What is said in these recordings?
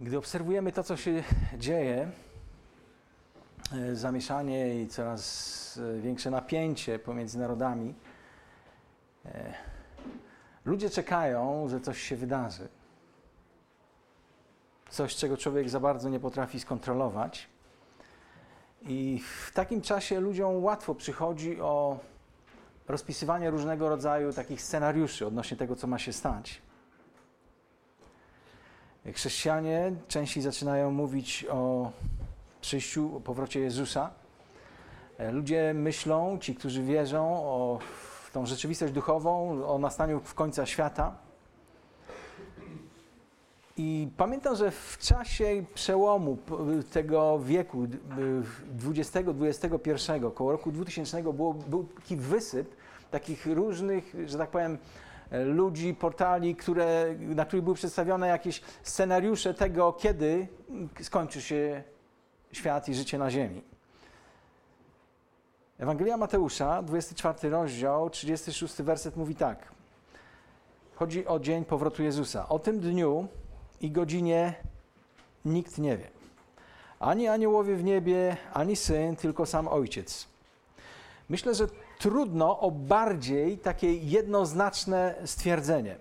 Gdy obserwujemy to, co się dzieje, e, zamieszanie i coraz e, większe napięcie pomiędzy narodami, e, ludzie czekają, że coś się wydarzy. Coś, czego człowiek za bardzo nie potrafi skontrolować. I w takim czasie ludziom łatwo przychodzi o rozpisywanie różnego rodzaju takich scenariuszy odnośnie tego, co ma się stać. Chrześcijanie częściej zaczynają mówić o przyjściu, o powrocie Jezusa. E, Ludzie myślą, ci, którzy wierzą o tą rzeczywistość duchową, o nastaniu w końca świata. I pamiętam, że w czasie przełomu tego wieku XX-XXI, koło roku 2000, było, był taki wysyp takich różnych, że tak powiem, ludzi, portali, które, na których były przedstawione jakieś scenariusze tego, kiedy skończy się świat i życie na ziemi. Ewangelia Mateusza, 24 rozdział, 36 werset mówi tak. Chodzi o dzień powrotu Jezusa. O tym dniu i godzinie nikt nie wie. Ani aniołowie w niebie, ani syn, tylko sam ojciec. Myślę, że trudno o bardziej takie jednoznaczne stwierdzenie.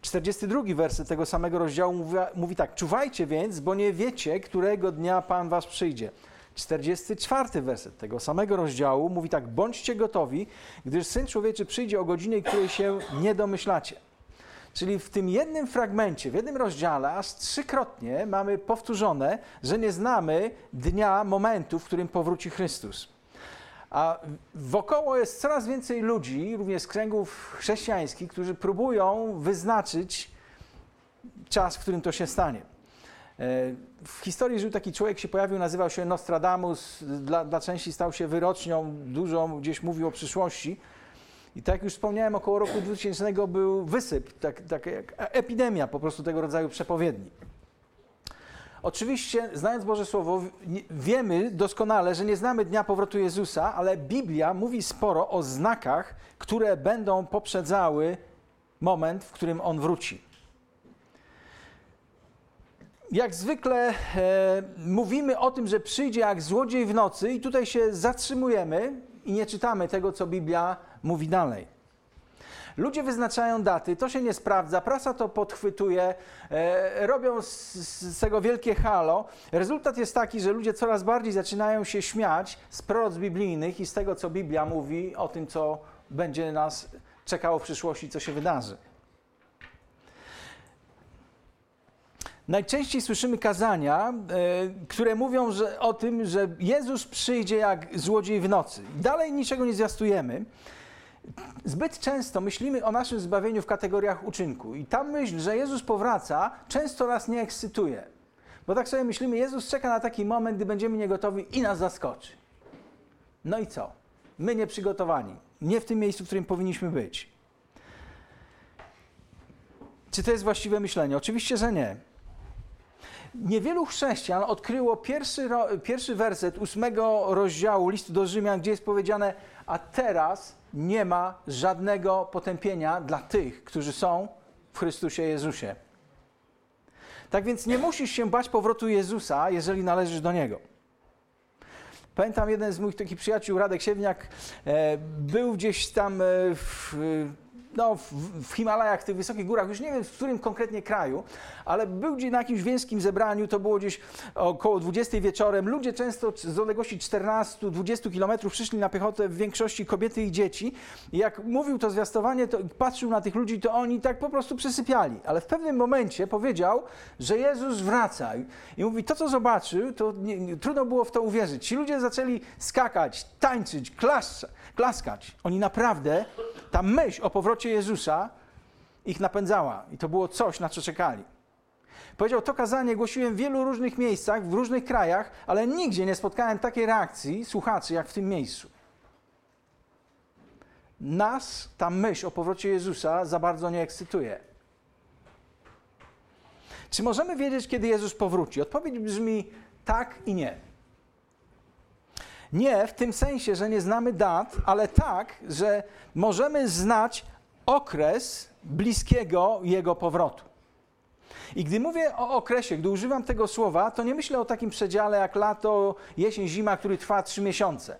42 werset tego samego rozdziału mówi, mówi tak: Czuwajcie więc, bo nie wiecie, którego dnia Pan was przyjdzie. 44 werset tego samego rozdziału mówi tak: Bądźcie gotowi, gdyż syn człowieczy przyjdzie o godzinie, której się nie domyślacie. Czyli w tym jednym fragmencie, w jednym rozdziale, aż trzykrotnie mamy powtórzone, że nie znamy dnia, momentu, w którym powróci Chrystus. A wokoło jest coraz więcej ludzi, również z kręgów chrześcijańskich, którzy próbują wyznaczyć czas, w którym to się stanie. E, W historii żył taki człowiek, się pojawił, nazywał się Nostradamus, dla, dla części stał się wyrocznią, dużo gdzieś mówił o przyszłości. I tak jak już wspomniałem, około roku 2000 był wysyp, tak, tak jak epidemia po prostu tego rodzaju przepowiedni. Oczywiście, znając Boże Słowo, wiemy doskonale, że nie znamy dnia powrotu Jezusa, ale Biblia mówi sporo o znakach, które będą poprzedzały moment, w którym On wróci. Jak zwykle e, mówimy o tym, że przyjdzie jak złodziej w nocy, i tutaj się zatrzymujemy i nie czytamy tego, co Biblia mówi dalej. Ludzie wyznaczają daty, to się nie sprawdza, prasa to podchwytuje, e, robią z, z tego wielkie halo. Rezultat jest taki, że ludzie coraz bardziej zaczynają się śmiać z proroc biblijnych i z tego, co Biblia mówi o tym, co będzie nas czekało w przyszłości, co się wydarzy. Najczęściej słyszymy kazania, e, które mówią że, o tym, że Jezus przyjdzie jak złodziej w nocy. Dalej niczego nie zwiastujemy. Zbyt często myślimy o naszym zbawieniu w kategoriach uczynku i ta myśl, że Jezus powraca, często nas nie ekscytuje. Bo tak sobie myślimy, Jezus czeka na taki moment, gdy będziemy niegotowi i nas zaskoczy. No i co? My nieprzygotowani, nie w tym miejscu, w którym powinniśmy być. Czy to jest właściwe myślenie? Oczywiście, że nie. Niewielu chrześcijan odkryło pierwszy, pierwszy werset ósmego rozdziału listu do Rzymian, gdzie jest powiedziane, a teraz nie ma żadnego potępienia dla tych, którzy są w Chrystusie Jezusie. Tak więc nie musisz się bać powrotu Jezusa, jeżeli należysz do Niego. Pamiętam jeden z moich takich przyjaciół, Radek Siewniak, e, był gdzieś tam e, w, no, w, Himalajach, w tych wysokich górach, już nie wiem w którym konkretnie kraju, ale był gdzieś na jakimś wiejskim zebraniu, to było gdzieś około 20 wieczorem. Ludzie często z odległości 14-20 kilometrów przyszli na piechotę, w większości kobiety i dzieci. I jak mówił to zwiastowanie, to patrzył na tych ludzi, to oni tak po prostu przysypiali. Ale w pewnym momencie powiedział, że Jezus wraca. I mówi, to co zobaczył, to nie, trudno było w to uwierzyć. Ci ludzie zaczęli skakać, tańczyć, klaszcza, klaskać. Oni naprawdę, ta myśl o powrocie Jezusa ich napędzała. I to było coś, na co czekali. Powiedział, to kazanie głosiłem w wielu różnych miejscach, w różnych krajach, ale nigdzie nie spotkałem takiej reakcji słuchaczy, jak w tym miejscu. Nas ta myśl o powrocie Jezusa za bardzo nie ekscytuje. Czy możemy wiedzieć, kiedy Jezus powróci? Odpowiedź brzmi tak i nie. Nie w tym sensie, że nie znamy dat, ale tak, że możemy znać okres bliskiego Jego powrotu. I gdy mówię o okresie, gdy używam tego słowa, to nie myślę o takim przedziale jak lato, jesień, zima, który trwa trzy miesiące.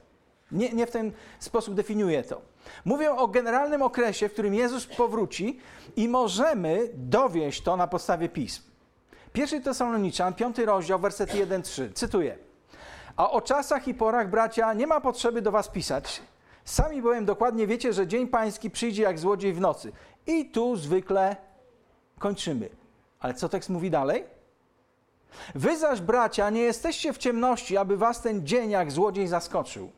Nie, nie w ten sposób definiuję to. Mówię o generalnym okresie, w którym Jezus powróci i możemy dowieść to na podstawie pism. Pierwszy Tesaloniczan, piąty rozdział, wersety 1-3. Cytuję. A o czasach i porach, bracia, nie ma potrzeby do was pisać. Sami bowiem dokładnie wiecie, że dzień pański przyjdzie jak złodziej w nocy. I tu zwykle kończymy. Ale co tekst mówi dalej? Wy zaś, bracia, nie jesteście w ciemności, aby was ten dzień jak złodziej zaskoczył.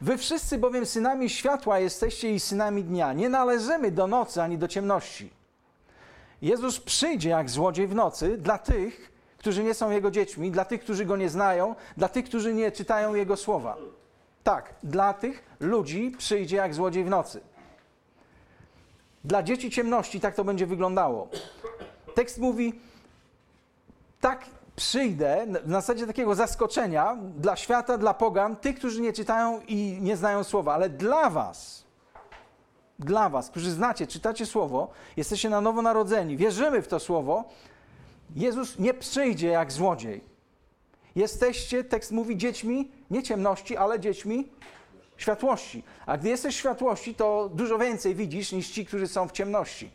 Wy wszyscy bowiem synami światła jesteście i synami dnia. Nie należymy do nocy ani do ciemności. Jezus przyjdzie jak złodziej w nocy dla tych, którzy nie są Jego dziećmi, dla tych, którzy Go nie znają, dla tych, którzy nie czytają Jego słowa. Tak, dla tych ludzi przyjdzie jak złodziej w nocy. Dla dzieci ciemności tak to będzie wyglądało. Tekst mówi, tak przyjdę w zasadzie takiego zaskoczenia dla świata, dla pogan, tych, którzy nie czytają i nie znają słowa, ale dla was, dla was, którzy znacie, czytacie słowo, jesteście na nowo narodzeni, wierzymy w to słowo, Jezus nie przyjdzie jak złodziej. Jesteście, tekst mówi, dziećmi nie ciemności, ale dziećmi światłości. A gdy jesteś w światłości, to dużo więcej widzisz niż ci, którzy są w ciemności.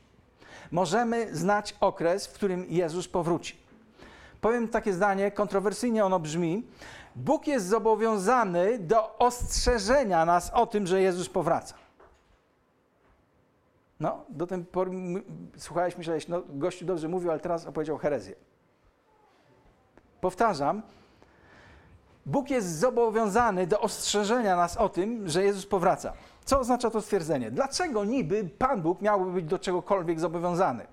Możemy znać okres, w którym Jezus powróci. Powiem takie zdanie, kontrowersyjnie ono brzmi. Bóg jest zobowiązany do ostrzeżenia nas o tym, że Jezus powraca. No, do tej pory słuchałeś, myślałeś, no gościu dobrze mówił, ale teraz opowiedział herezję. Powtarzam, Bóg jest zobowiązany do ostrzeżenia nas o tym, że Jezus powraca. Co oznacza to stwierdzenie? Dlaczego niby Pan Bóg miałby być do czegokolwiek zobowiązany?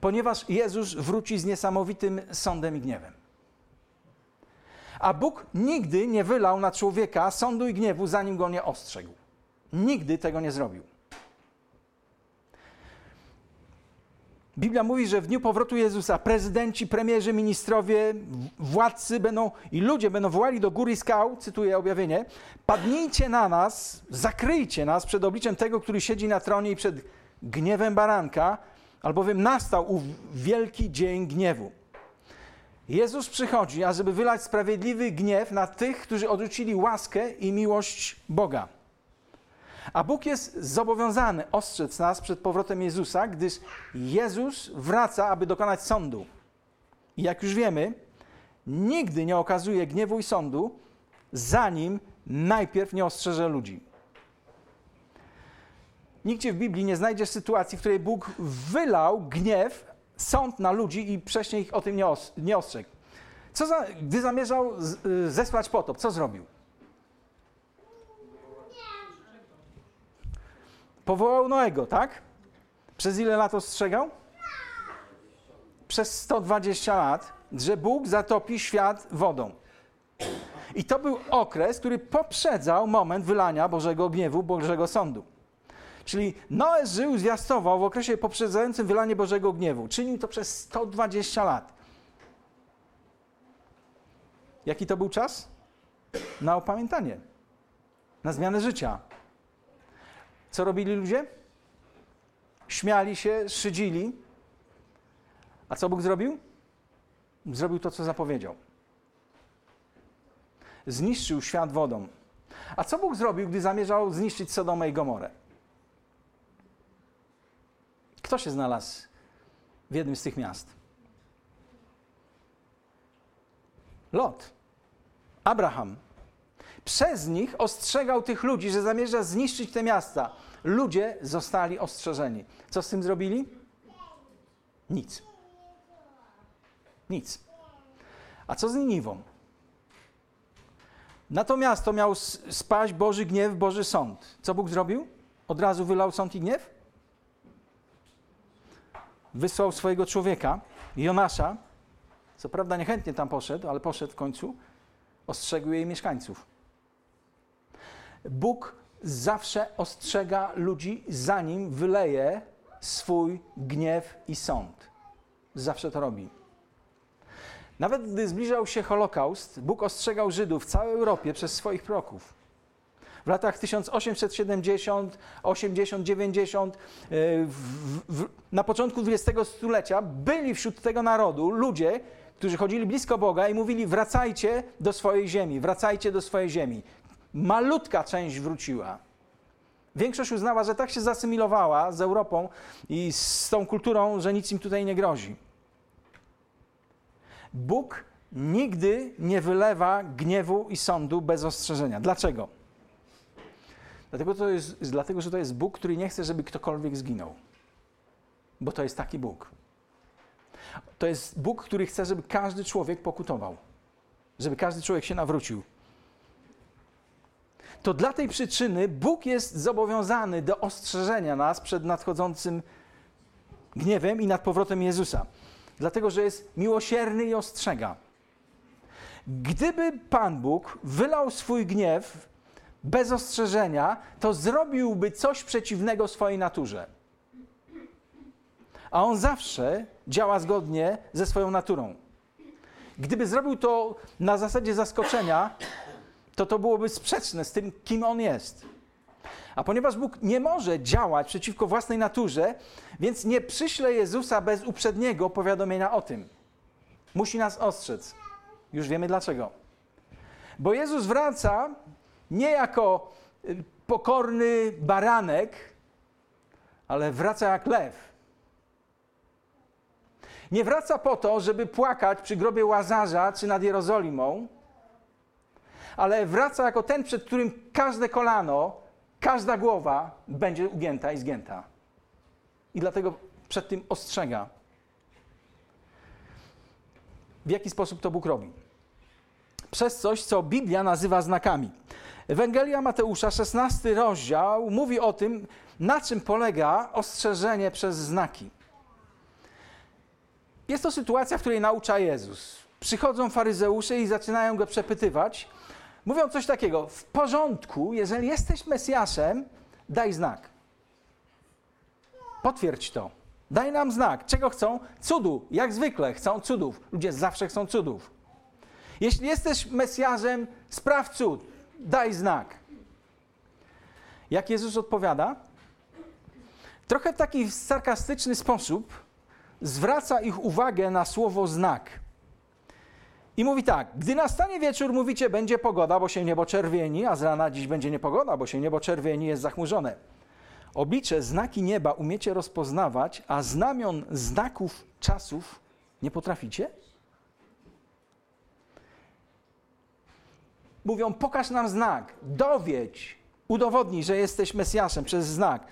Ponieważ Jezus wróci z niesamowitym sądem i gniewem. A Bóg nigdy nie wylał na człowieka sądu i gniewu, zanim go nie ostrzegł. Nigdy tego nie zrobił. Biblia mówi, że w dniu powrotu Jezusa prezydenci, premierzy, ministrowie, władcy będą i ludzie będą wołali do góry skał, cytuję objawienie, padnijcie na nas, zakryjcie nas przed obliczem tego, który siedzi na tronie i przed gniewem baranka, albowiem nastał ów wielki dzień gniewu. Jezus przychodzi, ażeby wylać sprawiedliwy gniew na tych, którzy odrzucili łaskę i miłość Boga. A Bóg jest zobowiązany ostrzec nas przed powrotem Jezusa, gdyż Jezus wraca, aby dokonać sądu. I jak już wiemy, nigdy nie okazuje gniewu i sądu, zanim najpierw nie ostrzeże ludzi. Nigdzie w Biblii nie znajdziesz sytuacji, w której Bóg wylał gniew, sąd na ludzi i wcześniej ich o tym nie, os nie ostrzegł. Co za, gdy zamierzał zesłać potop, co zrobił? Powołał Noego, tak? Przez ile lat ostrzegał? Przez 120 lat, że Bóg zatopi świat wodą. I to był okres, który poprzedzał moment wylania Bożego gniewu, Bożego sądu. Czyli Noe żył, zwiastował w okresie poprzedzającym wylanie Bożego gniewu. Czynił to przez 120 lat. Jaki to był czas? Na opamiętanie, na zmianę życia, co robili ludzie? Śmiali się, szydzili. A co Bóg zrobił? Zrobił to, co zapowiedział. Zniszczył świat wodą. A co Bóg zrobił, gdy zamierzał zniszczyć Sodomę i Gomorę? Kto się znalazł w jednym z tych miast? Lot. Abraham. Przez nich ostrzegał tych ludzi, że zamierza zniszczyć te miasta. Ludzie zostali ostrzeżeni. Co z tym zrobili? Nic. Nic. A co z Niniwą? Na to miał spaść Boży gniew, Boży sąd. Co Bóg zrobił? Od razu wylał sąd i gniew? Wysłał swojego człowieka, Jonasza. Co prawda niechętnie tam poszedł, ale poszedł w końcu. Ostrzegł jej mieszkańców. Bóg zawsze ostrzega ludzi, zanim wyleje swój gniew i sąd. Zawsze to robi. Nawet gdy zbliżał się Holokaust, Bóg ostrzegał Żydów w całej Europie przez swoich proków. w latach 1870, 80, 90, w, w, na początku XX stulecia byli wśród tego narodu ludzie, którzy chodzili blisko Boga i mówili: wracajcie do swojej ziemi, wracajcie do swojej ziemi. Malutka część wróciła. Większość uznała, że tak się zasymilowała z Europą i z tą kulturą, że nic im tutaj nie grozi. Bóg nigdy nie wylewa gniewu i sądu bez ostrzeżenia. Dlaczego? Dlatego, to jest, dlatego, że to jest Bóg, który nie chce, żeby ktokolwiek zginął. Bo to jest taki Bóg. To jest Bóg, który chce, żeby każdy człowiek pokutował, żeby każdy człowiek się nawrócił. To dla tej przyczyny Bóg jest zobowiązany do ostrzeżenia nas przed nadchodzącym gniewem i nad powrotem Jezusa. Dlatego, że jest miłosierny i ostrzega. Gdyby Pan Bóg wylał swój gniew bez ostrzeżenia, to zrobiłby coś przeciwnego swojej naturze. A on zawsze działa zgodnie ze swoją naturą. Gdyby zrobił to na zasadzie zaskoczenia, to to byłoby sprzeczne z tym, kim on jest. A ponieważ Bóg nie może działać przeciwko własnej naturze, więc nie przyśle Jezusa bez uprzedniego powiadomienia o tym. Musi nas ostrzec. Już wiemy dlaczego. Bo Jezus wraca nie jako y, pokorny baranek, ale wraca jak lew. Nie wraca po to, żeby płakać przy grobie Łazarza czy nad Jerozolimą, ale wraca jako ten, przed którym każde kolano, każda głowa będzie ugięta i zgięta. I dlatego przed tym ostrzega. W jaki sposób to Bóg robi? Przez coś, co Biblia nazywa znakami. Ewangelia Mateusza, 16 rozdział, mówi o tym, na czym polega ostrzeżenie przez znaki. Jest to sytuacja, w której naucza Jezus. Przychodzą faryzeusze i zaczynają go przepytywać. Mówią coś takiego: W porządku, jeżeli jesteś Mesjaszem, daj znak. Potwierdź to. Daj nam znak. Czego chcą? Cudu. Jak zwykle chcą cudów. Ludzie zawsze chcą cudów. Jeśli jesteś Mesjaszem, spraw cud. Daj znak. Jak Jezus odpowiada? Trochę w taki sarkastyczny sposób zwraca ich uwagę na słowo znak. I mówi tak: Gdy nastanie wieczór, mówicie, będzie pogoda, bo się niebo czerwieni, a z rana dziś będzie niepogoda, bo się niebo czerwieni, jest zachmurzone. Oblicze, znaki nieba umiecie rozpoznawać, a znamion znaków czasów nie potraficie? Mówią: Pokaż nam znak, dowiedź, udowodnij, że jesteś Mesjaszem przez znak.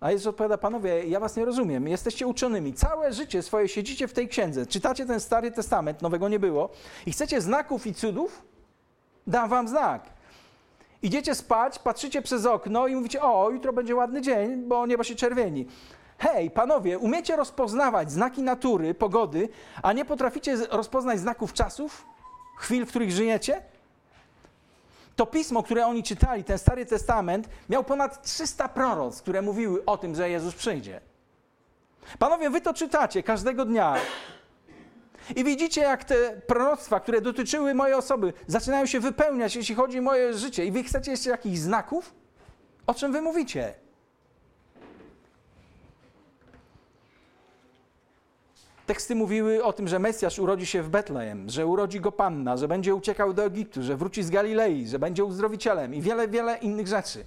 A Jezus odpowiada, panowie, ja was nie rozumiem, jesteście uczonymi, całe życie swoje siedzicie w tej księdze, czytacie ten Stary Testament, nowego nie było i chcecie znaków i cudów? Dam wam znak. Idziecie spać, patrzycie przez okno i mówicie, o, jutro będzie ładny dzień, bo niebo się czerwieni. Hej, panowie, umiecie rozpoznawać znaki natury, pogody, a nie potraficie rozpoznać znaków czasów, chwil, w których żyjecie? To pismo, które oni czytali, ten Stary Testament, miał ponad 300 proroc, które mówiły o tym, że Jezus przyjdzie. Panowie, wy to czytacie każdego dnia. I widzicie, jak te proroctwa, które dotyczyły mojej osoby, zaczynają się wypełniać, jeśli chodzi o moje życie. I wy chcecie jeszcze jakichś znaków? O czym wy mówicie? Teksty mówiły o tym, że Mesjasz urodzi się w Betlejem, że urodzi go Panna, że będzie uciekał do Egiptu, że wróci z Galilei, że będzie uzdrowicielem i wiele, wiele innych rzeczy.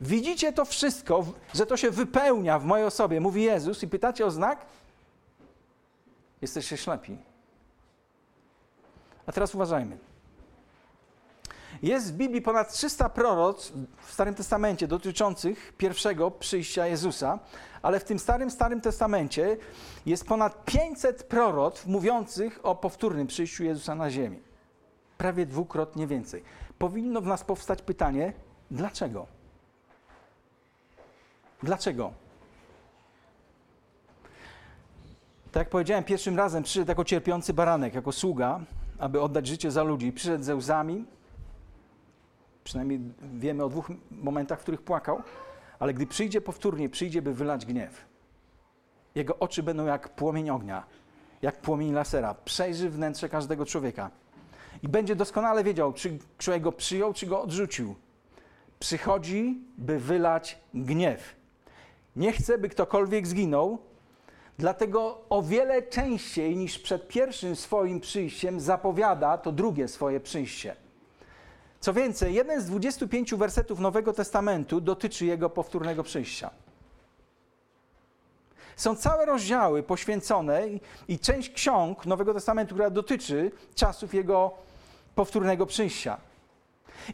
Widzicie to wszystko, że to się wypełnia w mojej osobie, mówi Jezus, i pytacie o znak? Jesteście ślepi. A teraz uważajmy. Jest w Biblii ponad 300 proroc w Starym Testamencie dotyczących pierwszego przyjścia Jezusa, ale w tym Starym, Starym Testamencie jest ponad 500 proroc mówiących o powtórnym przyjściu Jezusa na ziemi. Prawie dwukrotnie więcej. Powinno w nas powstać pytanie, dlaczego? Dlaczego? Tak jak powiedziałem, pierwszym razem przyszedł jako cierpiący baranek, jako sługa, aby oddać życie za ludzi. Przyszedł ze łzami, Przynajmniej wiemy o dwóch momentach, w których płakał, ale gdy przyjdzie powtórnie, przyjdzie, by wylać gniew. Jego oczy będą jak płomień ognia, jak płomień lasera. Przejrzy wnętrze każdego człowieka. I będzie doskonale wiedział, czy człowiek go przyjął, czy go odrzucił. przychodzi, by wylać gniew. Nie chce, by ktokolwiek zginął, dlatego o wiele częściej niż przed pierwszym swoim przyjściem zapowiada to drugie swoje przyjście. Co więcej, jeden z 25 wersetów Nowego Testamentu dotyczy jego powtórnego przyjścia. Są całe rozdziały poświęcone i, część ksiąg Nowego Testamentu, która dotyczy czasów jego powtórnego przyjścia.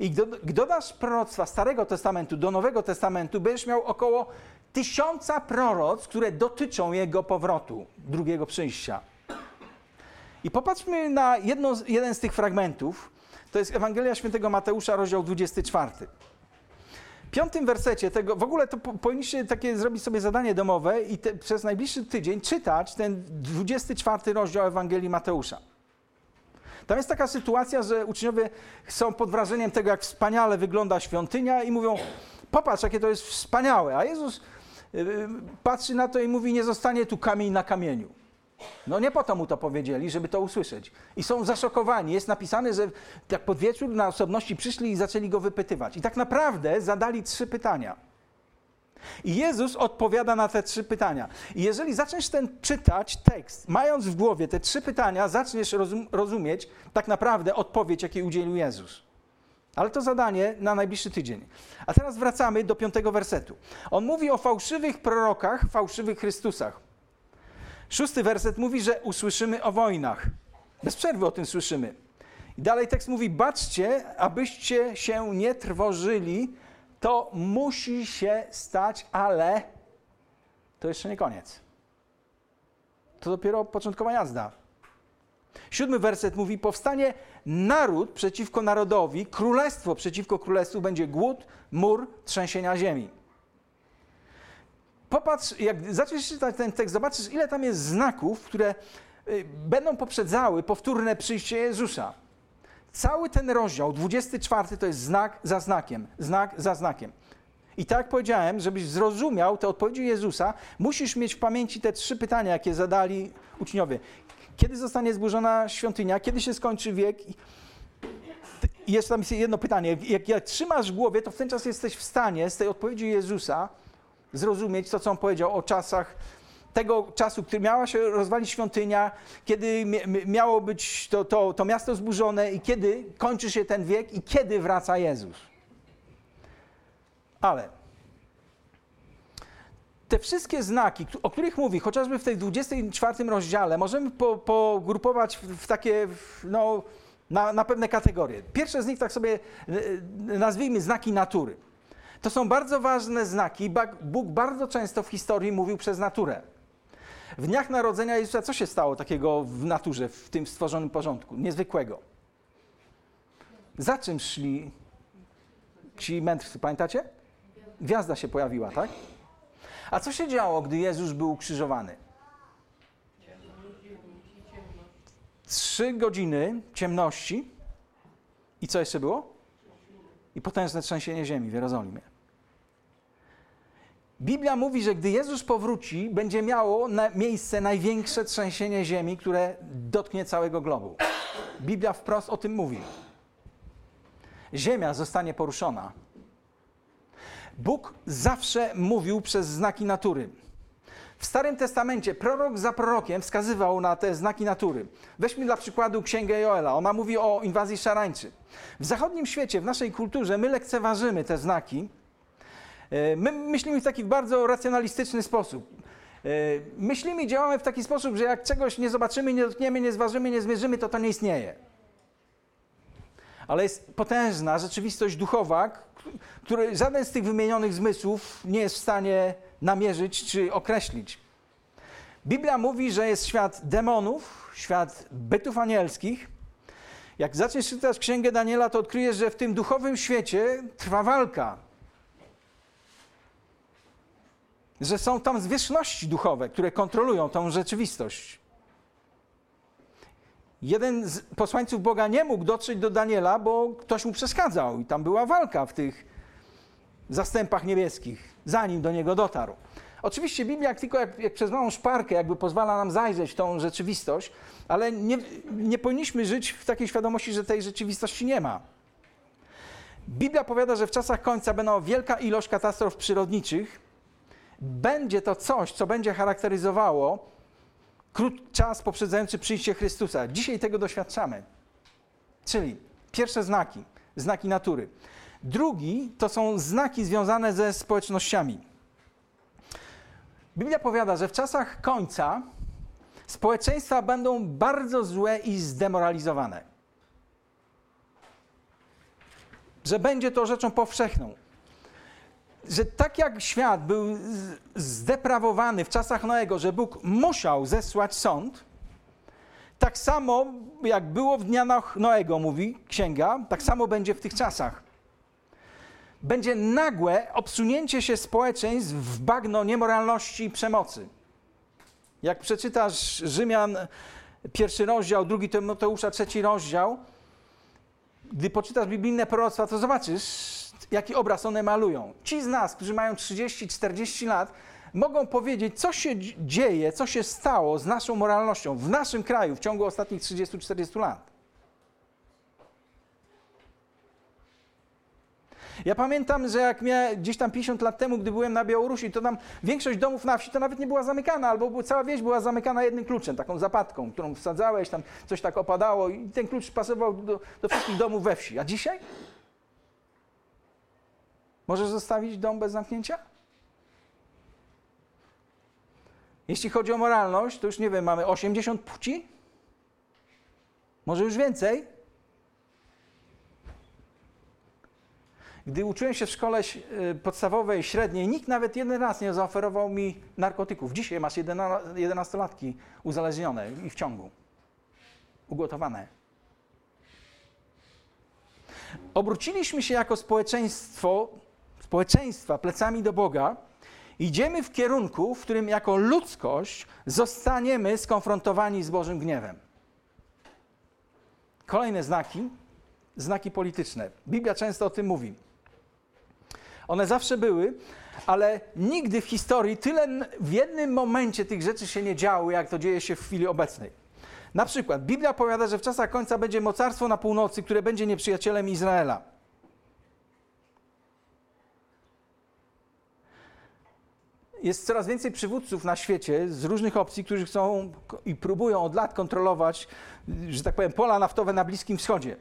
I gdy dodasz proroctwa Starego Testamentu do Nowego Testamentu, będziesz miał około tysiąca proroc, które dotyczą jego powrotu, drugiego przyjścia. I popatrzmy na jedno, jeden z tych fragmentów. To jest Ewangelia Świętego Mateusza, rozdział 24. W piątym wersecie tego, w ogóle to powinniście takie zrobić sobie zadanie domowe i te, przez najbliższy tydzień czytać ten 24 rozdział Ewangelii Mateusza. Tam jest taka sytuacja, że uczniowie są pod wrażeniem tego, jak wspaniale wygląda świątynia i mówią, popatrz, jakie to jest wspaniałe. A Jezus y, y, patrzy na to i mówi, nie zostanie tu kamień na kamieniu. No nie po to mu to powiedzieli, żeby to usłyszeć. I są zaszokowani. Jest napisane, że jak pod wieczór na osobności przyszli i zaczęli go wypytywać. I tak naprawdę zadali trzy pytania. I Jezus odpowiada na te trzy pytania. I jeżeli zaczniesz ten czytać tekst, mając w głowie te trzy pytania, zaczniesz rozum rozumieć tak naprawdę odpowiedź, jakiej udzielił Jezus. Ale to zadanie na najbliższy tydzień. A teraz wracamy do piątego wersetu. On mówi o fałszywych prorokach, fałszywych Chrystusach. Szósty werset mówi, że usłyszymy o wojnach. Bez przerwy o tym słyszymy. I dalej tekst mówi: Baczcie, abyście się nie trwożyli, to musi się stać, ale to jeszcze nie koniec. To dopiero początkowa jazda. Siódmy werset mówi: Powstanie naród przeciwko narodowi, królestwo przeciwko królestwu, będzie głód, mur, trzęsienia ziemi. Popatrz, jak zaczniesz czytać ten tekst, zobaczysz, ile tam jest znaków, które y, będą poprzedzały powtórne przyjście Jezusa. Cały ten rozdział, 24, to jest znak za znakiem, znak za znakiem. I tak jak powiedziałem, żebyś zrozumiał te odpowiedzi Jezusa, musisz mieć w pamięci te trzy pytania, jakie zadali uczniowie. Kiedy zostanie zburzona świątynia? Kiedy się skończy wiek? I jest tam jedno pytanie. Jak, jak trzymasz w głowie, to w ten czas jesteś w stanie z tej odpowiedzi Jezusa zrozumieć to, co on powiedział o czasach tego czasu, który miała się rozwalić świątynia, kiedy miało być to, to, to miasto zburzone i kiedy kończy się ten wiek i kiedy wraca Jezus. Ale te wszystkie znaki, o których mówi, chociażby w tej 24 rozdziale, możemy po, pogrupować w, takie, no, na, na pewne kategorie. Pierwsze z nich, tak sobie e, nazwijmy znaki natury. To są bardzo ważne znaki. Bóg bardzo często w historii mówił przez naturę. W dniach narodzenia Jezusa co się stało takiego w naturze, w tym stworzonym porządku, niezwykłego? Za czym szli ci mędrcy, pamiętacie? Gwiazda się pojawiła, tak? A co się działo, gdy Jezus był ukrzyżowany? Trzy godziny ciemności i co jeszcze było? I potężne trzęsienie ziemi w Jerozolimie. Biblia mówi, że gdy Jezus powróci, będzie miało na miejsce największe trzęsienie ziemi, które dotknie całego globu. Biblia wprost o tym mówi. Ziemia zostanie poruszona. Bóg zawsze mówił przez znaki natury. W Starym Testamencie prorok za prorokiem wskazywał na te znaki natury. Weźmy dla przykładu Księgę Joela. Ona mówi o inwazji szarańczy. W zachodnim świecie, w naszej kulturze, my lekceważymy te znaki, my myślimy w taki bardzo racjonalistyczny sposób. E, myślimy i działamy w taki sposób, że jak czegoś nie zobaczymy, nie dotkniemy, nie zważymy, nie zmierzymy, to to nie istnieje. Ale jest potężna rzeczywistość duchowa, której żaden z tych wymienionych zmysłów nie jest w stanie namierzyć czy określić. Biblia mówi, że jest świat demonów, świat bytów anielskich. Jak zaczniesz czytać Księgę Daniela, to odkryjesz, że w tym duchowym świecie trwa walka że są tam zwierzchności duchowe, które kontrolują tą rzeczywistość. Jeden z posłańców Boga nie mógł dotrzeć do Daniela, bo ktoś mu przeszkadzał i tam była walka w tych zastępach niebieskich, zanim do niego dotarł. Oczywiście Biblia tylko jak, jak przez małą szparkę jakby pozwala nam zajrzeć w tą rzeczywistość, ale nie, nie powinniśmy żyć w takiej świadomości, że tej rzeczywistości nie ma. Biblia powiada, że w czasach końca będą wielka ilość katastrof przyrodniczych. Będzie to coś, co będzie charakteryzowało krótki czas poprzedzający przyjście Chrystusa. Dzisiaj tego doświadczamy. Czyli pierwsze znaki, znaki natury. Drugi to są znaki związane ze społecznościami. Biblia powiada, że w czasach końca społeczeństwa będą bardzo złe i zdemoralizowane. Że będzie to rzeczą powszechną. Że tak jak świat był zdeprawowany w czasach Noego, że Bóg musiał zesłać sąd, tak samo jak było w dniach Noego, mówi księga, tak samo będzie w tych czasach. Będzie nagłe obsunięcie się społeczeństw w bagno niemoralności i przemocy. Jak przeczytasz Rzymian pierwszy rozdział, drugi Tymoteusza trzeci rozdział, gdy poczytasz biblijne proroctwa, to zobaczysz, jaki obraz one malują. Ci z nas, którzy mają 30-40 lat, mogą powiedzieć, co się dzieje, co się stało z naszą moralnością w naszym kraju w ciągu ostatnich 30-40 lat. Ja pamiętam, że jak miałem gdzieś tam 50 lat temu, gdy byłem na Białorusi, to tam większość domów na wsi to nawet nie była zamykana, albo cała wieś była zamykana jednym kluczem, taką zapadką, którą wsadzałeś, tam coś tak opadało i ten klucz pasował do, do wszystkich domów we wsi. A dzisiaj? Możesz zostawić dom bez zamknięcia? Jeśli chodzi o moralność, to już nie wiem, mamy 80 płci? Może już więcej? Gdy uczyłem się w szkole y, podstawowej, średniej, nikt nawet jeden raz nie zaoferował mi narkotyków. Dzisiaj masz 11-latki uzależnione i w ciągu, ugotowane. Obróciliśmy się jako społeczeństwo, społeczeństwa plecami do Boga, idziemy w kierunku, w którym jako ludzkość zostaniemy skonfrontowani z Bożym gniewem. Kolejne znaki, znaki polityczne. Biblia często o tym mówi. One zawsze były, ale nigdy w historii tyle w jednym momencie tych rzeczy się nie działo, jak to dzieje się w chwili obecnej. Na przykład Biblia powiada, że w czasach końca będzie mocarstwo na północy, które będzie nieprzyjacielem Izraela. Jest coraz więcej przywódców na świecie z różnych opcji, którzy chcą i próbują od lat kontrolować, że tak powiem, pola naftowe na Bliskim Wschodzie.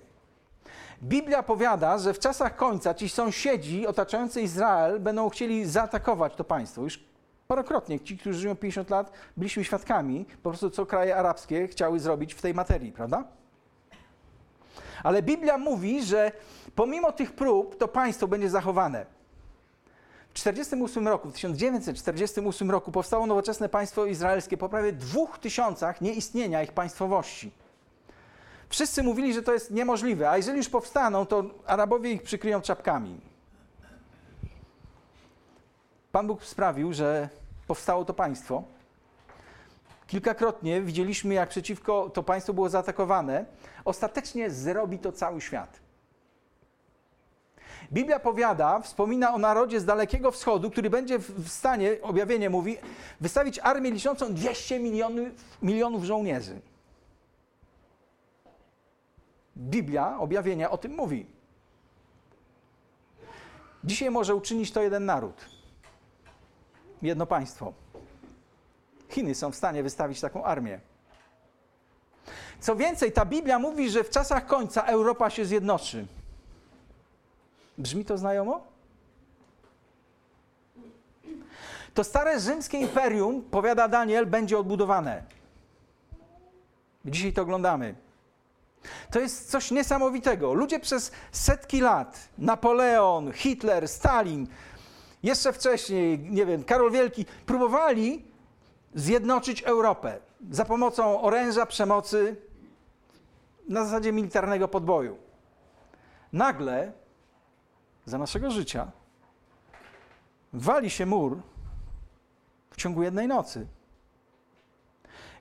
Biblia powiada, że w czasach końca ci sąsiedzi otaczający Izrael będą chcieli zaatakować to państwo. Już parokrotnie ci, którzy żyją 50 lat, byliśmy świadkami po prostu, co kraje arabskie chciały zrobić w tej materii, prawda? Ale Biblia mówi, że pomimo tych prób, to państwo będzie zachowane. W 1948 roku, w 1948 roku powstało nowoczesne państwo izraelskie po prawie dwóch tysiącach nieistnienia ich państwowości. Wszyscy mówili, że to jest niemożliwe, a jeżeli już powstaną, to Arabowie ich przykryją czapkami. Pan Bóg sprawił, że powstało to państwo. Kilkakrotnie widzieliśmy, jak przeciwko to państwo było zaatakowane. Ostatecznie zrobi to cały świat. Biblia powiada, wspomina o narodzie z Dalekiego Wschodu, który będzie w stanie, objawienie mówi, wystawić armię liczącą 200 milionów, milionów żołnierzy. Biblia, objawienia o tym mówi. Dzisiaj może uczynić to jeden naród, jedno państwo. Chiny są w stanie wystawić taką armię. Co więcej, ta Biblia mówi, że w czasach końca Europa się zjednoczy. Brzmi to znajomo? To stare rzymskie imperium, powiada Daniel, będzie odbudowane. Dzisiaj to oglądamy. To jest coś niesamowitego. Ludzie przez setki lat, Napoleon, Hitler, Stalin, jeszcze wcześniej, nie wiem, Karol Wielki, próbowali zjednoczyć Europę za pomocą oręża, przemocy, na zasadzie militarnego podboju. Nagle, za naszego życia, wali się mur w ciągu jednej nocy.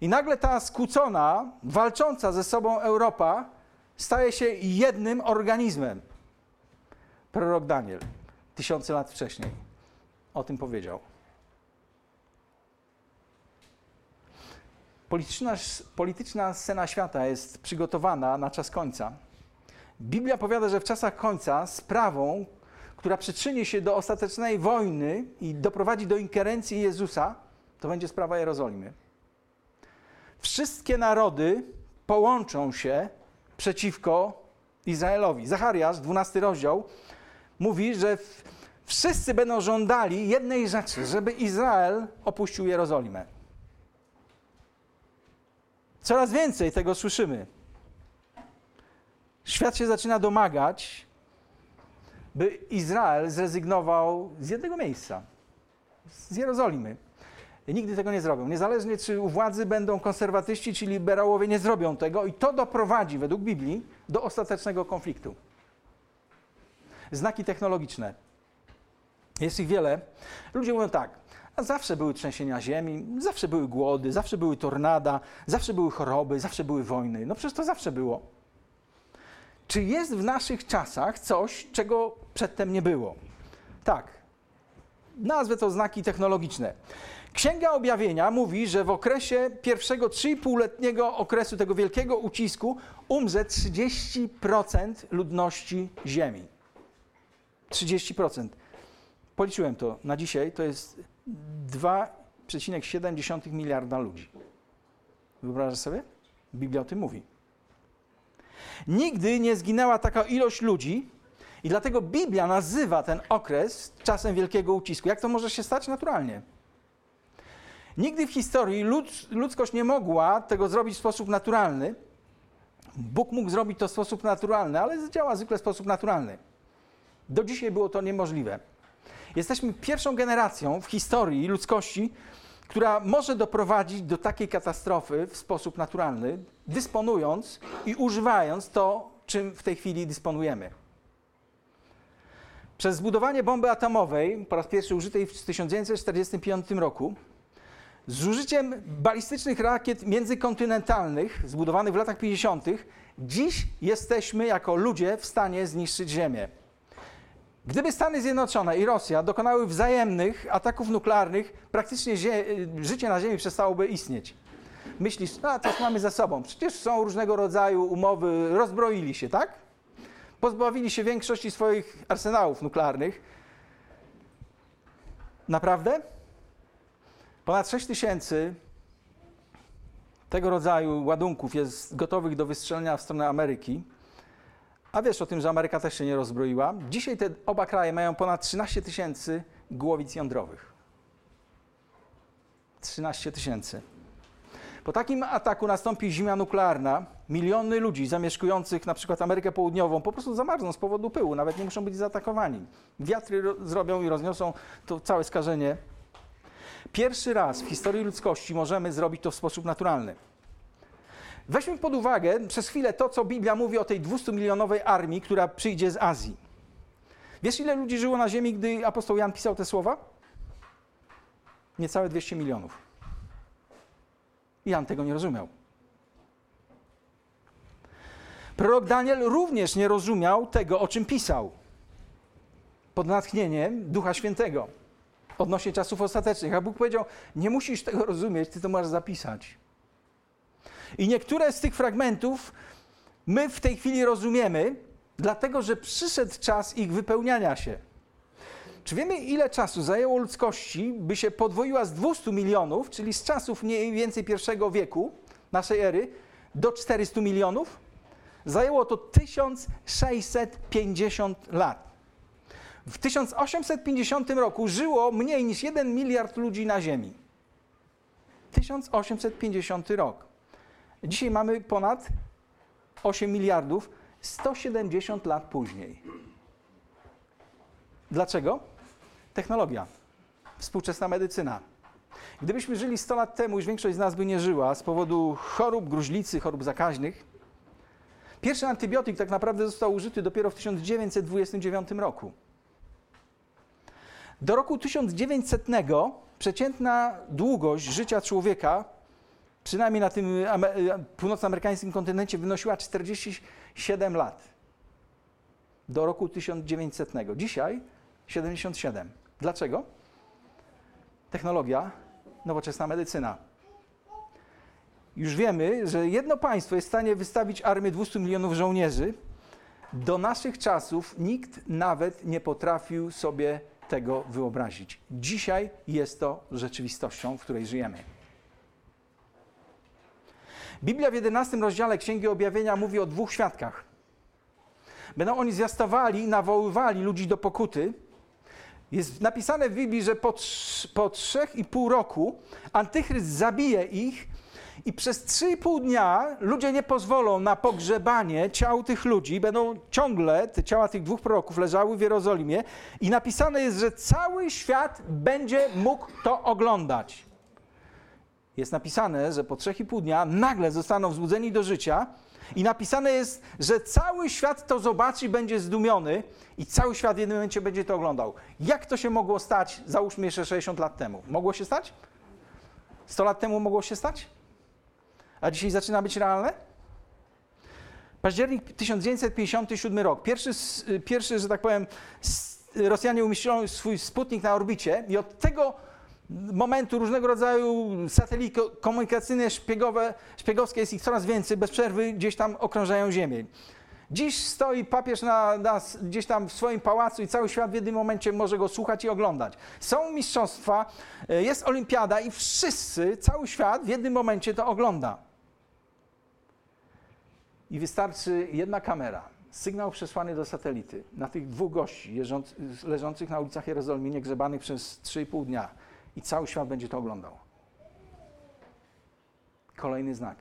I nagle ta skłócona, walcząca ze sobą Europa staje się jednym organizmem. Prorok Daniel tysiące lat wcześniej o tym powiedział. Polityczna, polityczna scena świata jest przygotowana na czas końca. Biblia powiada, że w czasach końca sprawą, która przyczyni się do ostatecznej wojny i doprowadzi do ingerencji Jezusa, to będzie sprawa Jerozolimy. Wszystkie narody połączą się przeciwko Izraelowi. Zachariasz, 12 rozdział, mówi, że wszyscy będą żądali jednej rzeczy, żeby Izrael opuścił Jerozolimę. Coraz więcej tego słyszymy. Świat się zaczyna domagać, by Izrael zrezygnował z jednego miejsca, z Jerozolimy. Nigdy tego nie zrobią. Niezależnie czy u władzy będą konserwatyści czy liberałowie, nie zrobią tego i to doprowadzi według Biblii do ostatecznego konfliktu. Znaki technologiczne. Jest ich wiele. Ludzie mówią tak, a zawsze były trzęsienia ziemi, zawsze były głody, zawsze były tornada, zawsze były choroby, zawsze były wojny. No przecież to zawsze było. Czy jest w naszych czasach coś, czego przedtem nie było? Tak. Nazwę to znaki technologiczne. Księga Objawienia mówi, że w okresie pierwszego 3,5-letniego okresu tego wielkiego ucisku umrze 30% ludności Ziemi. 30%. Policzyłem to na dzisiaj, to jest 2,7 miliarda ludzi. Wyobrażasz sobie? Biblia o tym mówi. Nigdy nie zginęła taka ilość ludzi, i dlatego Biblia nazywa ten okres czasem wielkiego ucisku. Jak to może się stać? Naturalnie. Nigdy w historii lud, ludzkość nie mogła tego zrobić w sposób naturalny. Bóg mógł zrobić to w sposób naturalny, ale działa zwykle w sposób naturalny. Do dzisiaj było to niemożliwe. Jesteśmy pierwszą generacją w historii ludzkości, która może doprowadzić do takiej katastrofy w sposób naturalny, dysponując i używając to, czym w tej chwili dysponujemy. Przez zbudowanie bomby atomowej, po raz pierwszy użytej w 1945 roku, z użyciem balistycznych rakiet międzykontynentalnych, zbudowanych w latach 50., dziś jesteśmy jako ludzie w stanie zniszczyć Ziemię. Gdyby Stany Zjednoczone i Rosja dokonały wzajemnych ataków nuklearnych, praktycznie życie na Ziemi przestałoby istnieć. Myślisz, a co mamy za sobą? Przecież są różnego rodzaju umowy, rozbroili się, tak? Pozbawili się większości swoich arsenałów nuklearnych. Naprawdę? Ponad 6 tysięcy tego rodzaju ładunków jest gotowych do wystrzelenia w stronę Ameryki. A wiesz o tym, że Ameryka też się nie rozbroiła. Dzisiaj te oba kraje mają ponad 13 tysięcy głowic jądrowych. 13 tysięcy. Po takim ataku nastąpi zima nuklearna. Miliony ludzi zamieszkujących na przykład Amerykę Południową po prostu zamarzną z powodu pyłu, nawet nie muszą być zaatakowani. Wiatry zrobią i rozniosą to całe skażenie Pierwszy raz w historii ludzkości możemy zrobić to w sposób naturalny. Weźmy pod uwagę przez chwilę to, co Biblia mówi o tej 200-milionowej armii, która przyjdzie z Azji. Wiesz, ile ludzi żyło na ziemi, gdy apostoł Jan pisał te słowa? Niecałe 200 milionów. Jan tego nie rozumiał. Prorok Daniel również nie rozumiał tego, o czym pisał. Pod natchnieniem Ducha Świętego odnośnie czasów ostatecznych. A Bóg powiedział, nie musisz tego rozumieć, ty to masz zapisać. I niektóre z tych fragmentów my w tej chwili rozumiemy, dlatego że przyszedł czas ich wypełniania się. Czy wiemy, ile czasu zajęło ludzkości, by się podwoiła z 200 milionów, czyli z czasów mniej więcej pierwszego wieku naszej ery, do 400 milionów? Zajęło to 1650 lat. W 1850 roku żyło mniej niż 1 miliard ludzi na Ziemi. 1850 rok. Dzisiaj mamy ponad 8 miliardów 170 lat później. Dlaczego? Technologia, współczesna medycyna. Gdybyśmy żyli 100 lat temu, już większość z nas by nie żyła z powodu chorób gruźlicy, chorób zakaźnych. Pierwszy antybiotyk tak naprawdę został użyty dopiero w 1929 roku. Do roku 1900 przeciętna długość życia człowieka, przynajmniej na tym północnoamerykańskim kontynencie, wynosiła 47 lat. Do roku 1900. Dzisiaj 77. Dlaczego? Technologia, nowoczesna medycyna. Już wiemy, że jedno państwo jest w stanie wystawić armię 200 milionów żołnierzy, do naszych czasów nikt nawet nie potrafił sobie tego wyobrazić. Dzisiaj jest to rzeczywistością, w której żyjemy. Biblia w 11 rozdziale Księgi Objawienia mówi o dwóch świadkach. Będą oni zwiastowali i nawoływali ludzi do pokuty. Jest napisane w Biblii, że po, po trzech i pół roku antychryst zabije ich i przez 3,5 dnia ludzie nie pozwolą na pogrzebanie ciał tych ludzi. Będą ciągle te ciała tych dwóch proroków leżały w Jerozolimie i napisane jest, że cały świat będzie mógł to oglądać. Jest napisane, że po 3,5 dnia nagle zostaną wzbudzeni do życia i napisane jest, że cały świat to zobaczy i będzie zdumiony i cały świat w jednym momencie będzie to oglądał. Jak to się mogło stać, załóżmy jeszcze 60 lat temu? Mogło się stać? 100 lat temu mogło się stać? A dzisiaj zaczyna być realne? Październik 1957 rok. Pierwszy, pierwszy że tak powiem, Rosjanie umieścili swój sputnik na orbicie i od tego momentu różnego rodzaju satelity komunikacyjne, szpiegowe, szpiegowskie jest ich coraz więcej, bez przerwy gdzieś tam okrążają Ziemię. Dziś stoi papież na, na, gdzieś tam w swoim pałacu i cały świat w jednym momencie może go słuchać i oglądać. Są mistrzostwa, e, jest olimpiada i wszyscy, cały świat w jednym momencie to ogląda. I wystarczy jedna kamera, sygnał przesłany do satelity na tych dwóch gości leżących na ulicach Jerozolimy, niegrzebanych przez 3,5 dnia i cały świat będzie to oglądał. Kolejny znak.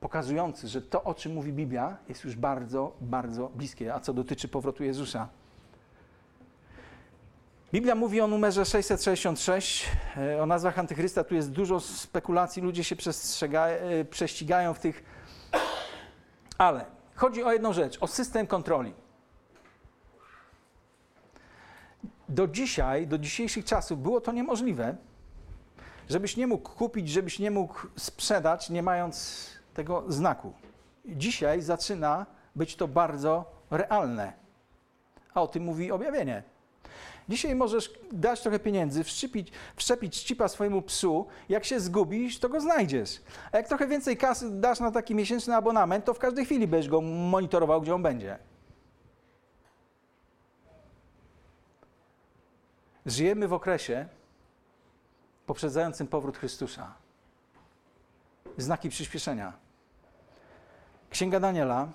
Pokazujący, że to, o czym mówi Biblia, jest już bardzo, bardzo bliskie. A co dotyczy powrotu Jezusa? Biblia mówi o numerze 666, e, o nazwach antychrysta. Tu jest dużo spekulacji, ludzie się e, prześcigają w tych. Ale chodzi o jedną rzecz, o system kontroli. Do dzisiaj, do dzisiejszych czasów było to niemożliwe, żebyś nie mógł kupić, żebyś nie mógł sprzedać, nie mając tego znaku. Dzisiaj zaczyna być to bardzo realne. A o tym mówi objawienie. Dzisiaj możesz dać trochę pieniędzy, wszczepić, wszczepić chipa swojemu psu. Jak się zgubisz, to go znajdziesz. A jak trochę więcej kasy dasz na taki miesięczny abonament, to w każdej chwili będziesz go monitorował, gdzie on będzie. Żyjemy w okresie poprzedzającym powrót Chrystusa. Znaki przyspieszenia. Księga Daniela,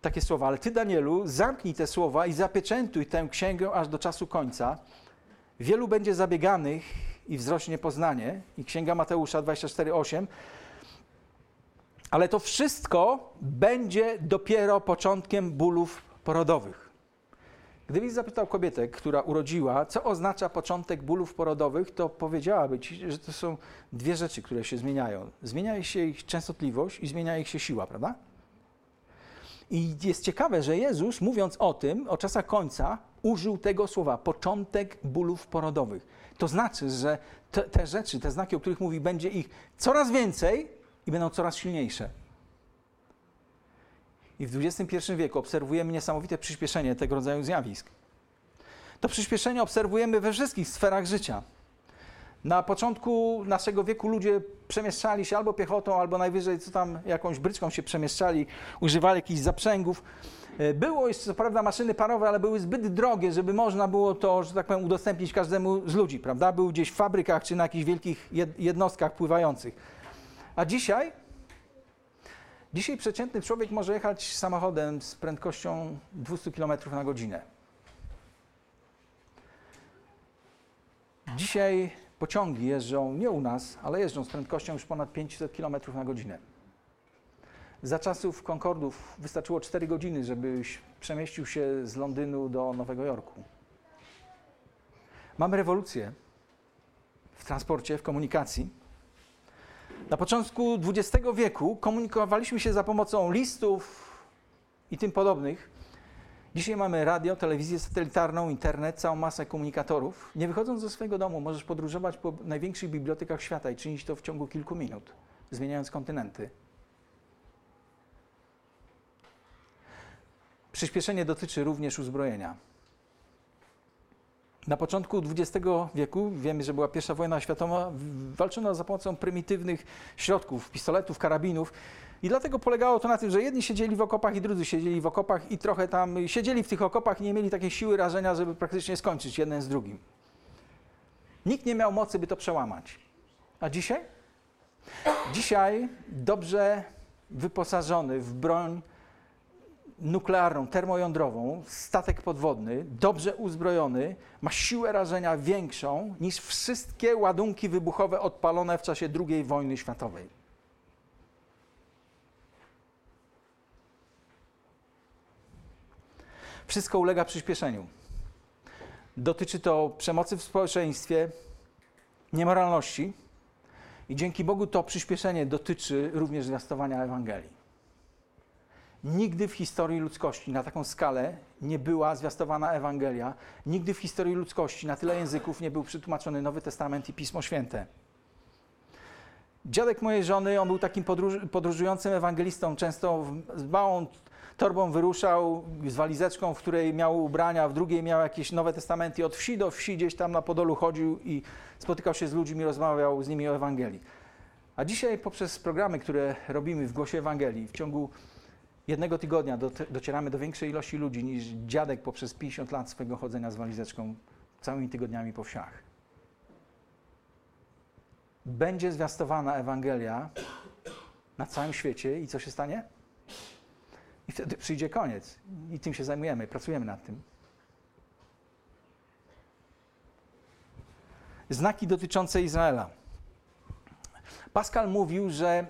takie słowa, ale ty, Danielu, zamknij te słowa i zapieczętuj tę księgę aż do czasu końca. Wielu będzie zabieganych i wzrośnie poznanie. I księga Mateusza 24:8. Ale to wszystko będzie dopiero początkiem bólów porodowych. Gdybyś zapytał kobietę, która urodziła, co oznacza początek bólów porodowych, to powiedziałaby ci, że to są dwie rzeczy, które się zmieniają. Zmienia się ich częstotliwość i zmienia ich się siła, prawda? I jest ciekawe, że Jezus, mówiąc o tym, o czasach końca, użył tego słowa początek bólów porodowych. To znaczy, że te, te rzeczy, te znaki, o których mówi, będzie ich coraz więcej i będą coraz silniejsze. I w XXI wieku obserwujemy niesamowite przyspieszenie tego rodzaju zjawisk. To przyspieszenie obserwujemy we wszystkich sferach życia. Na początku naszego wieku ludzie przemieszczali się albo piechotą, albo najwyżej co tam jakąś bryczką się przemieszczali, używali jakichś zaprzęgów. E, było jeszcze co prawda maszyny parowe, ale były zbyt drogie, żeby można było to, że tak powiem, udostępnić każdemu z ludzi, prawda? Były gdzieś w fabrykach czy na jakichś wielkich jednostkach pływających. A dzisiaj Dzisiaj przeciętny człowiek może jechać samochodem z prędkością 200 km na godzinę. Dzisiaj pociągi jeżdżą nie u nas, ale jeżdżą z prędkością już ponad 500 km na godzinę. Za czasów Concordów wystarczyło 4 godziny, żebyś przemieścił się z Londynu do Nowego Jorku. Mamy rewolucję w transporcie, w komunikacji. Na początku XX wieku komunikowaliśmy się za pomocą listów i tym podobnych. Dzisiaj mamy radio, telewizję satelitarną, internet, całą masę komunikatorów. Nie wychodząc ze swojego domu, możesz podróżować po największych bibliotekach świata i czynić to w ciągu kilku minut, zmieniając kontynenty. Przyspieszenie dotyczy również uzbrojenia. Na początku XX wieku, wiemy, że była pierwsza wojna światowa, walczono za pomocą prymitywnych środków, pistoletów, karabinów. I dlatego polegało to na tym, że jedni siedzieli w okopach i drudzy siedzieli w okopach i trochę tam siedzieli w tych okopach i nie mieli takiej siły rażenia, żeby praktycznie skończyć jeden z drugim. Nikt nie miał mocy, by to przełamać. A dzisiaj? Dzisiaj dobrze wyposażony w broń nuklearną, termojądrową, statek podwodny, dobrze uzbrojony, ma siłę rażenia większą niż wszystkie ładunki wybuchowe odpalone w czasie II wojny światowej. Wszystko ulega przyspieszeniu. Dotyczy to przemocy w społeczeństwie, niemoralności i dzięki Bogu to przyspieszenie dotyczy również zwiastowania Ewangelii. Nigdy w historii ludzkości na taką skalę nie była zwiastowana Ewangelia. Nigdy w historii ludzkości na tyle języków nie był przetłumaczony Nowy Testament i Pismo Święte. Dziadek mojej żony, on był takim podróż, podróżującym ewangelistą. Często z małą torbą wyruszał, z walizeczką, w której miał ubrania, w drugiej miał jakieś Nowe Testamenty. Od wsi do wsi gdzieś tam na Podolu chodził i spotykał się z ludźmi, rozmawiał z nimi o Ewangelii. A dzisiaj poprzez programy, które robimy w Głosie Ewangelii, w ciągu jednego tygodnia docieramy do większej ilości ludzi niż dziadek poprzez 50 lat swojego chodzenia z walizeczką całymi tygodniami po wsiach. Będzie zwiastowana Ewangelia na całym świecie i co się stanie? I wtedy przyjdzie koniec. I tym się zajmujemy, pracujemy nad tym. Znaki dotyczące Izraela. Pascal mówił, że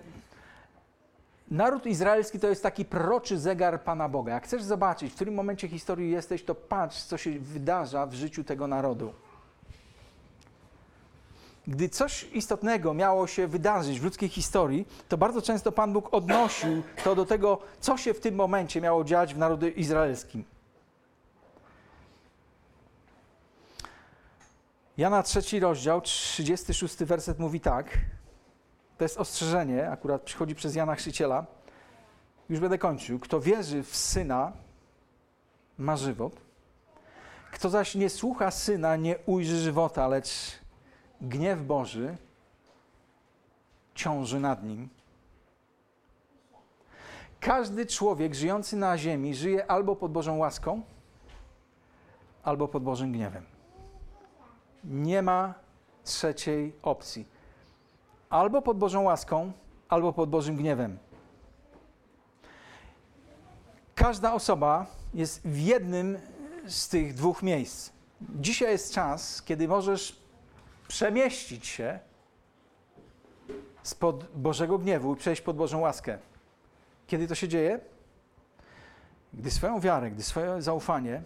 Naród izraelski to jest taki proroczy zegar Pana Boga. Jak chcesz zobaczyć, w którym momencie historii jesteś, to patrz, co się wydarza w życiu tego narodu. Gdy coś istotnego miało się wydarzyć w ludzkiej historii, to bardzo często Pan Bóg odnosił to do tego, co się w tym momencie miało dziać w narodzie izraelskim. Jana trzeci rozdział, 36 werset mówi tak. To jest ostrzeżenie, akurat przychodzi przez Jana Chrzciciela. Już będę kończył. Kto wierzy w Syna, ma żywot. Kto zaś nie słucha Syna, nie ujrzy żywota, lecz gniew Boży ciąży nad nim. Każdy człowiek żyjący na ziemi żyje albo pod Bożą łaską, albo pod Bożym gniewem. Nie ma trzeciej opcji albo pod Bożą łaską, albo pod Bożym gniewem. Każda osoba jest w jednym z tych dwóch miejsc. Dzisiaj jest czas, kiedy możesz przemieścić się spod Bożego gniewu i przejść pod Bożą łaskę. Kiedy to się dzieje? Gdy swoją wiarę, gdy swoje zaufanie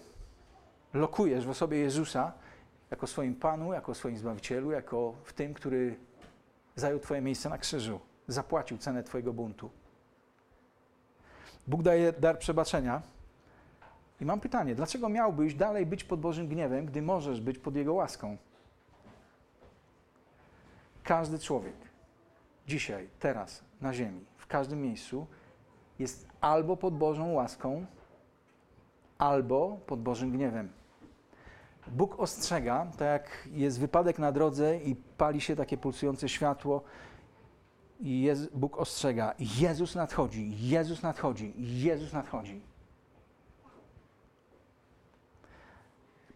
lokujesz w osobie Jezusa jako swoim Panu, jako swoim Zbawicielu, jako w tym, który zajął Twoje miejsce na krzyżu, zapłacił cenę Twojego buntu. Bóg daje dar przebaczenia. I mam pytanie, dlaczego miałbyś dalej być pod Bożym gniewem, gdy możesz być pod Jego łaską? Każdy człowiek dzisiaj, teraz, na ziemi, w każdym miejscu jest albo pod Bożą łaską, albo pod Bożym gniewem. Bóg ostrzega, tak jak jest wypadek na drodze i pali się takie pulsujące światło, i Jezus, Bóg ostrzega: Jezus nadchodzi, Jezus nadchodzi, Jezus nadchodzi.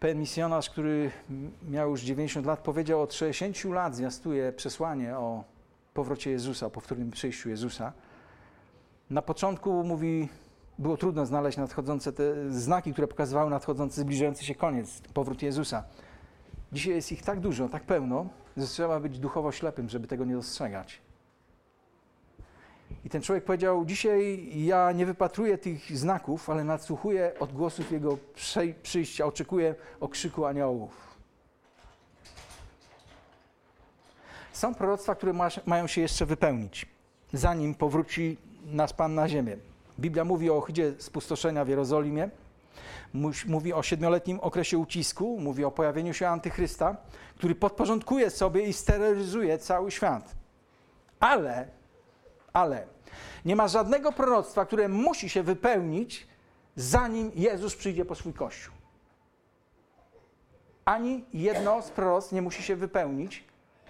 Pewien misjonarz, który miał już 90 lat, powiedział: Od 60 lat zwiastuje przesłanie o powrocie Jezusa, o powtórnym przyjściu Jezusa. Na początku mówi: było trudno znaleźć nadchodzące te znaki, które pokazywały nadchodzący, zbliżający się koniec, powrót Jezusa. Dzisiaj jest ich tak dużo, tak pełno, że trzeba być duchowo ślepym, żeby tego nie dostrzegać. I ten człowiek powiedział: Dzisiaj ja nie wypatruję tych znaków, ale nadsłuchuję odgłosów Jego przyjścia, oczekuję okrzyku aniołów. Są proroctwa, które mają się jeszcze wypełnić, zanim powróci nas Pan na ziemię. Biblia mówi o ohydzie spustoszenia w Jerozolimie, mówi o siedmioletnim okresie ucisku, mówi o pojawieniu się antychrysta, który podporządkuje sobie i steroryzuje cały świat. Ale, ale, nie ma żadnego proroctwa, które musi się wypełnić, zanim Jezus przyjdzie po swój Kościół. ani jedno z proroc nie musi się wypełnić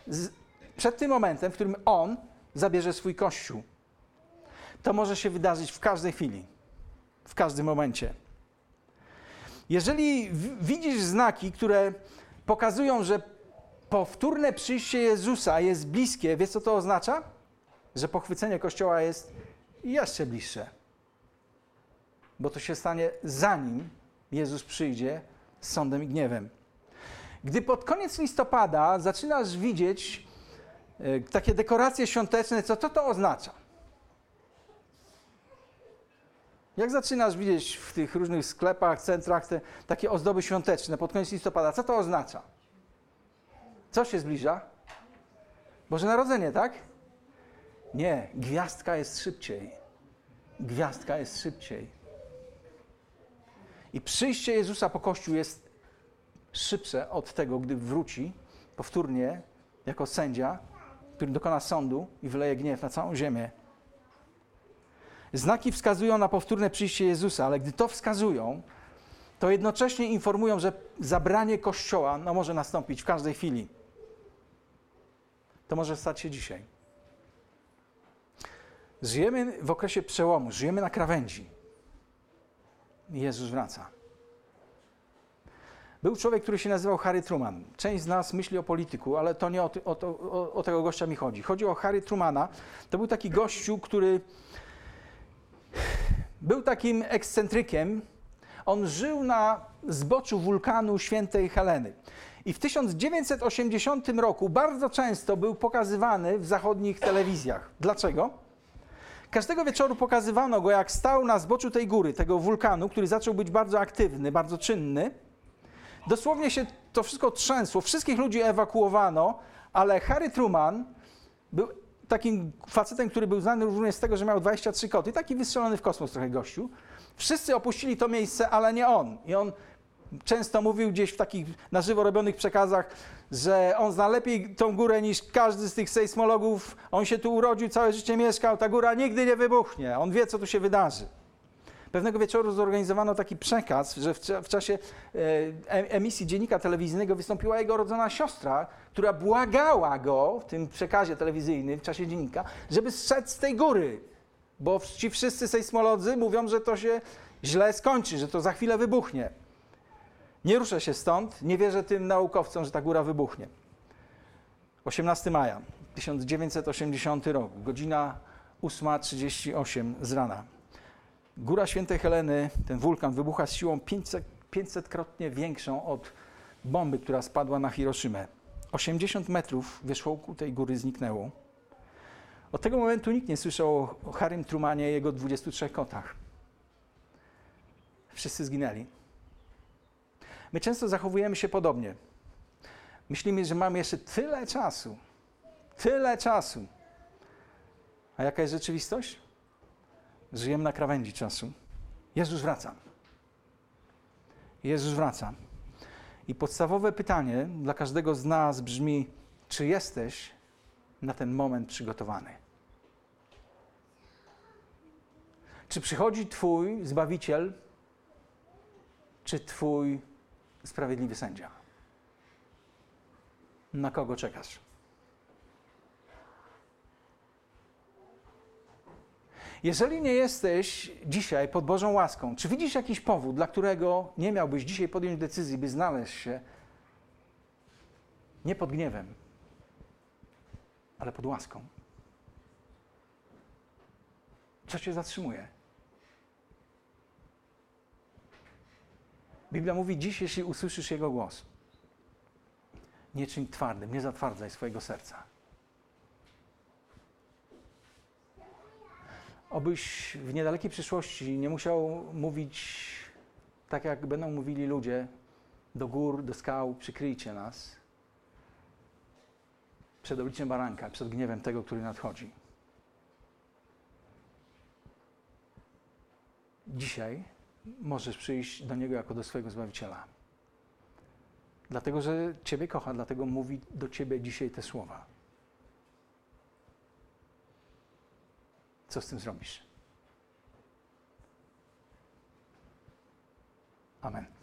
z, przed tym momentem, w którym On zabierze swój Kościół. To może się wydarzyć w każdej chwili, w każdym momencie. Jeżeli widzisz znaki, które pokazują, że powtórne przyjście Jezusa jest bliskie, wiesz co to oznacza? Że pochwycenie Kościoła jest jeszcze bliższe. Bo to się stanie zanim Jezus przyjdzie z sądem i gniewem. Gdy pod koniec listopada zaczynasz widzieć e, takie dekoracje świąteczne, co to, to oznacza? Jak zaczynasz widzieć w tych różnych sklepach, centrach te takie ozdoby świąteczne pod koniec listopada, co to oznacza? Co się zbliża? Boże Narodzenie, tak? Nie, gwiazdka jest szybciej. Gwiazdka jest szybciej. I przyjście Jezusa po Kościół jest szybsze od tego, gdy wróci powtórnie jako sędzia, który dokona sądu i wyleje gniew na całą ziemię. Znaki wskazują na powtórne przyjście Jezusa, ale gdy to wskazują, to jednocześnie informują, że zabranie Kościoła no, może nastąpić w każdej chwili. To może stać się dzisiaj. Żyjemy w okresie przełomu, żyjemy na krawędzi. Jezus wraca. Był człowiek, który się nazywał Harry Truman. Część z nas myśli o polityku, ale to nie o, o, o, o tego gościa mi chodzi. Chodzi o Harry Trumana. To był taki gościu, który był takim ekscentrykiem. On żył na zboczu wulkanu świętej Heleny. I w 1980 roku bardzo często był pokazywany w zachodnich telewizjach. Dlaczego? Każdego wieczoru pokazywano go, jak stał na zboczu tej góry, tego wulkanu, który zaczął być bardzo aktywny, bardzo czynny. Dosłownie się to wszystko trzęsło, wszystkich ludzi ewakuowano, ale Harry Truman był takim facetem, który był znany również z tego, że miał 23 koty, taki wystrzelony w kosmos trochę gościu. Wszyscy opuścili to miejsce, ale nie on. I on często mówił gdzieś w takich na żywo robionych przekazach, że on zna lepiej tą górę niż każdy z tych sejsmologów. On się tu urodził, całe życie mieszkał, ta góra nigdy nie wybuchnie. On wie, co tu się wydarzy. Pewnego wieczoru zorganizowano taki przekaz, że w, w czasie e, emisji dziennika telewizyjnego wystąpiła jego rodzona siostra, która błagała go w tym przekazie telewizyjnym, w czasie dziennika, żeby zszedł z tej góry. Bo ci wszyscy sejsmolodzy mówią, że to się źle skończy, że to za chwilę wybuchnie. Nie ruszę się stąd, nie wierzę tym naukowcom, że ta góra wybuchnie. 18 maja 1980 rok, godzina 8.38 z rana. Góra Świętej Heleny, ten wulkan wybucha z siłą 500, 500-krotnie większą od bomby, która spadła na Hiroshimę. 80 metrów wierzchołku tej góry zniknęło. Od tego momentu nikt nie słyszał o Harrym Trumanie i jego 23 kotach. Wszyscy zginęli. My często zachowujemy się podobnie. Myślimy, że mamy jeszcze tyle czasu. Tyle czasu. A jaka jest rzeczywistość? Żyjemy na krawędzi czasu. Jezus wraca. Jezus wraca. I podstawowe pytanie dla każdego z nas brzmi: czy jesteś na ten moment przygotowany? Czy przychodzi Twój Zbawiciel, czy Twój sprawiedliwy sędzia? Na kogo czekasz? Jeżeli nie jesteś dzisiaj pod Bożą łaską, czy widzisz jakiś powód, dla którego nie miałbyś dzisiaj podjąć decyzji, by znaleźć się nie pod gniewem, ale pod łaską? Co cię zatrzymuje? Biblia mówi dziś, jeśli usłyszysz Jego głos, nie czyń twardym, nie zatwardzaj swojego serca. Obyś w niedalekiej przyszłości nie musiał mówić tak, jak będą mówili ludzie, do gór, do skał, przykryjcie nas przed obliczem baranka, przed gniewem tego, który nadchodzi. Dzisiaj możesz przyjść do Niego jako do swojego Zbawiciela. Dlatego, że Ciebie kocha, dlatego mówi do Ciebie dzisiaj te słowa. Co z tym zrobisz? Amen.